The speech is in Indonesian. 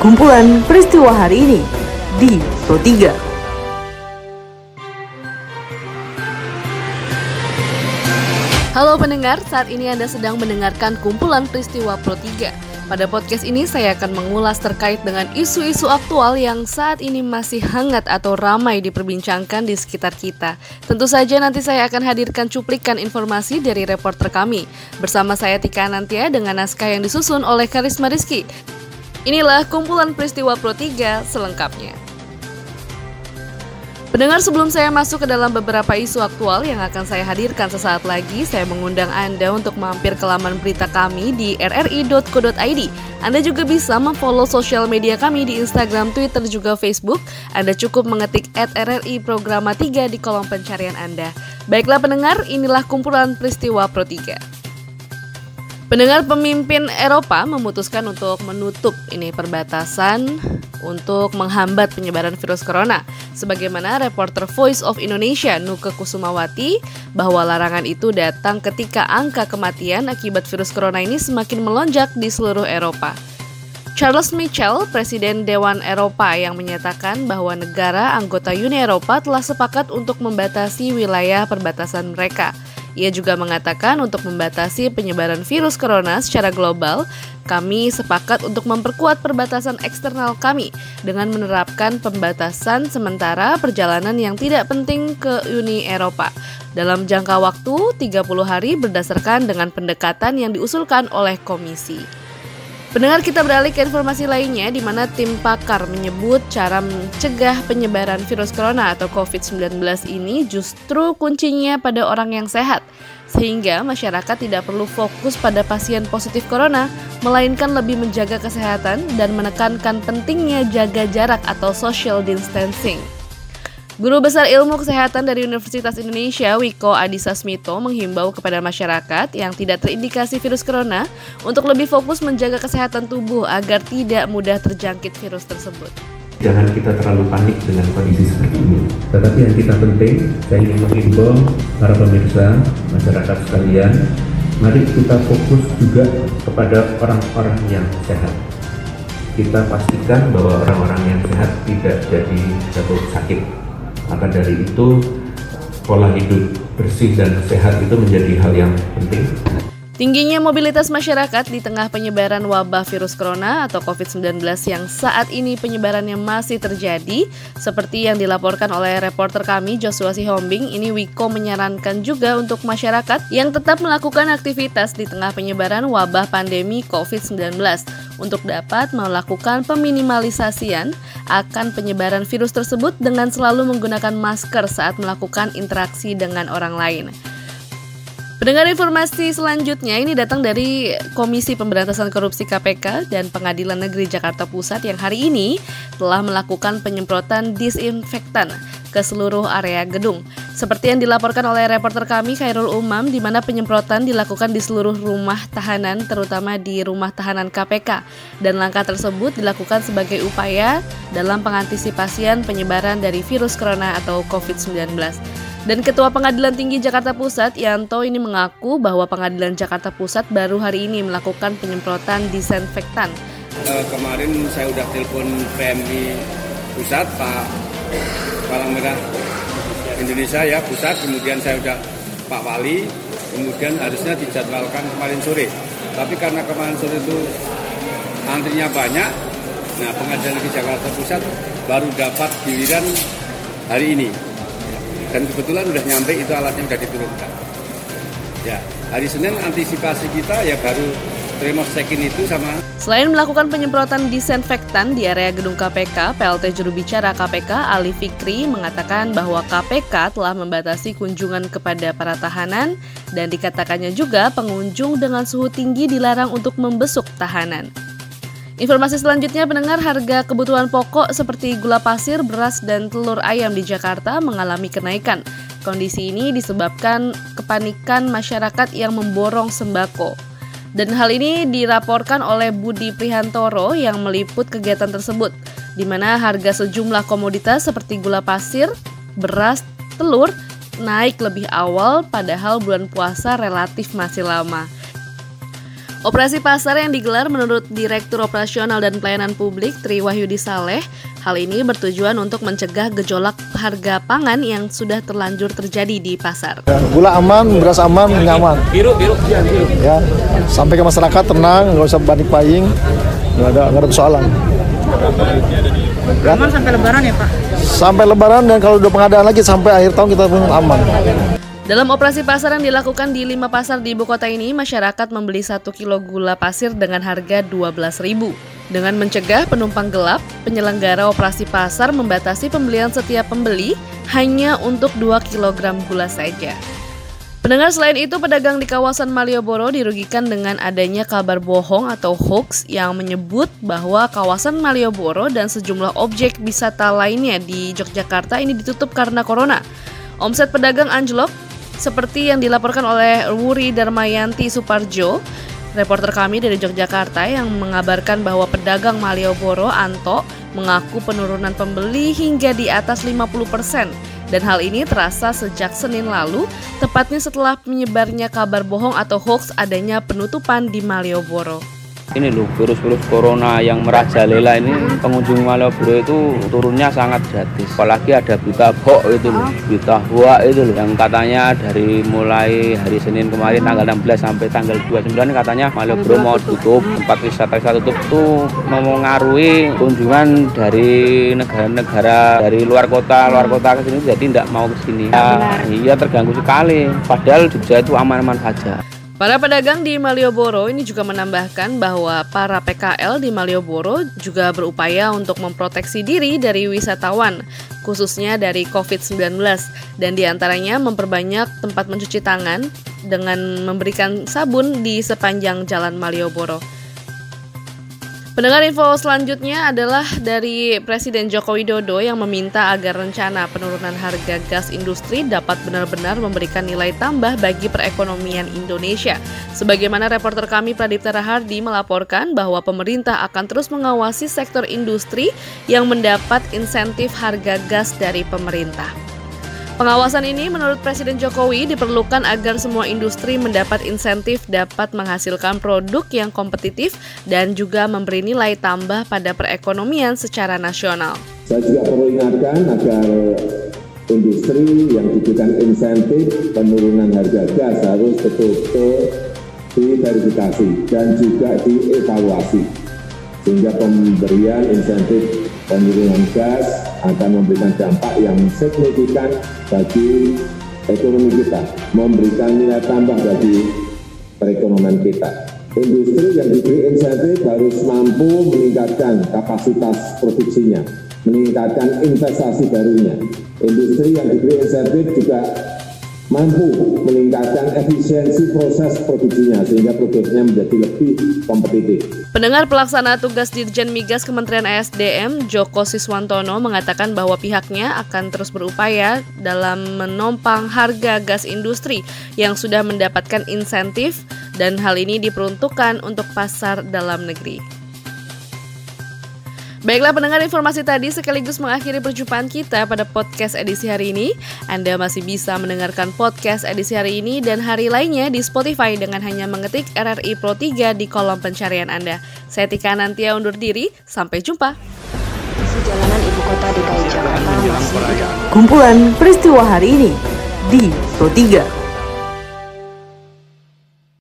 kumpulan peristiwa hari ini di Pro 3. Halo pendengar, saat ini Anda sedang mendengarkan kumpulan peristiwa Pro 3. Pada podcast ini saya akan mengulas terkait dengan isu-isu aktual yang saat ini masih hangat atau ramai diperbincangkan di sekitar kita. Tentu saja nanti saya akan hadirkan cuplikan informasi dari reporter kami. Bersama saya Tika Nantia dengan naskah yang disusun oleh Karisma Rizky. Inilah kumpulan peristiwa Pro 3 selengkapnya. Pendengar sebelum saya masuk ke dalam beberapa isu aktual yang akan saya hadirkan sesaat lagi, saya mengundang Anda untuk mampir ke laman berita kami di rri.co.id. Anda juga bisa memfollow sosial media kami di Instagram, Twitter, juga Facebook. Anda cukup mengetik at RRI Programa 3 di kolom pencarian Anda. Baiklah pendengar, inilah kumpulan peristiwa Pro 3. Pendengar pemimpin Eropa memutuskan untuk menutup ini perbatasan untuk menghambat penyebaran virus corona. Sebagaimana reporter Voice of Indonesia Nuke Kusumawati bahwa larangan itu datang ketika angka kematian akibat virus corona ini semakin melonjak di seluruh Eropa. Charles Michel, Presiden Dewan Eropa yang menyatakan bahwa negara anggota Uni Eropa telah sepakat untuk membatasi wilayah perbatasan mereka – ia juga mengatakan untuk membatasi penyebaran virus corona secara global, kami sepakat untuk memperkuat perbatasan eksternal kami dengan menerapkan pembatasan sementara perjalanan yang tidak penting ke Uni Eropa dalam jangka waktu 30 hari berdasarkan dengan pendekatan yang diusulkan oleh Komisi. Pendengar kita beralih ke informasi lainnya di mana tim pakar menyebut cara mencegah penyebaran virus corona atau COVID-19 ini justru kuncinya pada orang yang sehat. Sehingga masyarakat tidak perlu fokus pada pasien positif corona, melainkan lebih menjaga kesehatan dan menekankan pentingnya jaga jarak atau social distancing. Guru Besar Ilmu Kesehatan dari Universitas Indonesia, Wiko Adisa Smito, menghimbau kepada masyarakat yang tidak terindikasi virus corona untuk lebih fokus menjaga kesehatan tubuh agar tidak mudah terjangkit virus tersebut. Jangan kita terlalu panik dengan kondisi seperti ini. Tetapi yang kita penting, saya ingin menghimbau para pemirsa, masyarakat sekalian, mari kita fokus juga kepada orang-orang yang sehat. Kita pastikan bahwa orang-orang yang sehat tidak jadi jatuh sakit maka dari itu pola hidup bersih dan sehat itu menjadi hal yang penting. Tingginya mobilitas masyarakat di tengah penyebaran wabah virus corona atau COVID-19 yang saat ini penyebarannya masih terjadi, seperti yang dilaporkan oleh reporter kami Joshua Sihombing, ini Wiko menyarankan juga untuk masyarakat yang tetap melakukan aktivitas di tengah penyebaran wabah pandemi COVID-19 untuk dapat melakukan peminimalisasian akan penyebaran virus tersebut dengan selalu menggunakan masker saat melakukan interaksi dengan orang lain. Pendengar informasi selanjutnya ini datang dari Komisi Pemberantasan Korupsi KPK dan Pengadilan Negeri Jakarta Pusat yang hari ini telah melakukan penyemprotan disinfektan ke seluruh area gedung. Seperti yang dilaporkan oleh reporter kami Khairul Umam di mana penyemprotan dilakukan di seluruh rumah tahanan terutama di rumah tahanan KPK dan langkah tersebut dilakukan sebagai upaya dalam pengantisipasian penyebaran dari virus corona atau COVID-19. Dan Ketua Pengadilan Tinggi Jakarta Pusat, Yanto ini mengaku bahwa Pengadilan Jakarta Pusat baru hari ini melakukan penyemprotan disinfektan. Uh, kemarin saya udah telepon PMI Pusat, Pak Palang Merah Indonesia ya Pusat, kemudian saya udah Pak Wali, kemudian harusnya dijadwalkan kemarin sore. Tapi karena kemarin sore itu antrinya banyak, nah Pengadilan Negeri Jakarta Pusat baru dapat giliran hari ini dan kebetulan udah nyampe itu alatnya udah diturunkan. Ya, hari Senin antisipasi kita ya baru check-in itu sama. Selain melakukan penyemprotan disinfektan di area gedung KPK, PLT juru bicara KPK Ali Fikri mengatakan bahwa KPK telah membatasi kunjungan kepada para tahanan dan dikatakannya juga pengunjung dengan suhu tinggi dilarang untuk membesuk tahanan. Informasi selanjutnya pendengar harga kebutuhan pokok seperti gula pasir, beras, dan telur ayam di Jakarta mengalami kenaikan. Kondisi ini disebabkan kepanikan masyarakat yang memborong sembako. Dan hal ini dilaporkan oleh Budi Prihantoro yang meliput kegiatan tersebut, di mana harga sejumlah komoditas seperti gula pasir, beras, telur naik lebih awal padahal bulan puasa relatif masih lama. Operasi pasar yang digelar menurut Direktur Operasional dan Pelayanan Publik Tri Wahyudi Saleh, hal ini bertujuan untuk mencegah gejolak harga pangan yang sudah terlanjur terjadi di pasar. Gula aman, beras aman, nyaman. Biru, biru, Ya, sampai ke masyarakat tenang, nggak usah panik buying, nggak ada nggak ada persoalan. Ya. Aman sampai Lebaran ya Pak? Sampai Lebaran dan kalau udah pengadaan lagi sampai akhir tahun kita pun aman. Dalam operasi pasar yang dilakukan di lima pasar di ibu kota ini, masyarakat membeli satu kilo gula pasir dengan harga Rp12.000. Dengan mencegah penumpang gelap, penyelenggara operasi pasar membatasi pembelian setiap pembeli hanya untuk 2 kg gula saja. Pendengar selain itu, pedagang di kawasan Malioboro dirugikan dengan adanya kabar bohong atau hoax yang menyebut bahwa kawasan Malioboro dan sejumlah objek wisata lainnya di Yogyakarta ini ditutup karena corona. Omset pedagang anjlok seperti yang dilaporkan oleh Wuri Darmayanti Suparjo, reporter kami dari Yogyakarta yang mengabarkan bahwa pedagang Malioboro Anto mengaku penurunan pembeli hingga di atas 50% dan hal ini terasa sejak Senin lalu, tepatnya setelah menyebarnya kabar bohong atau hoax adanya penutupan di Malioboro ini loh virus-virus corona yang merajalela ini pengunjung Malioboro itu turunnya sangat gratis. Apalagi ada berita hoax itu loh berita hoax itu loh yang katanya dari mulai hari Senin kemarin tanggal 16 sampai tanggal 29 katanya Malioboro mau tutup. tempat wisata wisata tutup itu mengaruhi kunjungan dari negara-negara dari luar kota luar kota ke sini jadi tidak mau ke sini. Ya, iya terganggu sekali. Padahal Jogja itu aman-aman saja Para pedagang di Malioboro ini juga menambahkan bahwa para PKL di Malioboro juga berupaya untuk memproteksi diri dari wisatawan, khususnya dari COVID-19, dan di antaranya memperbanyak tempat mencuci tangan dengan memberikan sabun di sepanjang jalan Malioboro. Pendengar info selanjutnya adalah dari Presiden Joko Widodo yang meminta agar rencana penurunan harga gas industri dapat benar-benar memberikan nilai tambah bagi perekonomian Indonesia. Sebagaimana reporter kami Pradipta Rahardi melaporkan bahwa pemerintah akan terus mengawasi sektor industri yang mendapat insentif harga gas dari pemerintah. Pengawasan ini menurut Presiden Jokowi diperlukan agar semua industri mendapat insentif dapat menghasilkan produk yang kompetitif dan juga memberi nilai tambah pada perekonomian secara nasional. Saya juga perlu ingatkan agar industri yang diberikan insentif penurunan harga gas harus betul-betul diverifikasi dan juga dievaluasi sehingga pemberian insentif penurunan gas akan memberikan dampak yang signifikan bagi ekonomi kita, memberikan nilai tambah bagi perekonomian kita. Industri yang diberi insentif harus mampu meningkatkan kapasitas produksinya, meningkatkan investasi barunya. Industri yang diberi insentif juga mampu meningkatkan efisiensi proses produksinya sehingga produknya menjadi lebih kompetitif. Pendengar pelaksana tugas Dirjen Migas Kementerian ESDM Joko Siswantono mengatakan bahwa pihaknya akan terus berupaya dalam menompang harga gas industri yang sudah mendapatkan insentif dan hal ini diperuntukkan untuk pasar dalam negeri. Baiklah pendengar informasi tadi sekaligus mengakhiri perjumpaan kita pada podcast edisi hari ini. Anda masih bisa mendengarkan podcast edisi hari ini dan hari lainnya di Spotify dengan hanya mengetik RRI Pro 3 di kolom pencarian Anda. Saya Tika Nantia undur diri, sampai jumpa. Jalanan ibu kota DKI Jakarta Kumpulan peristiwa hari ini di Pro 3.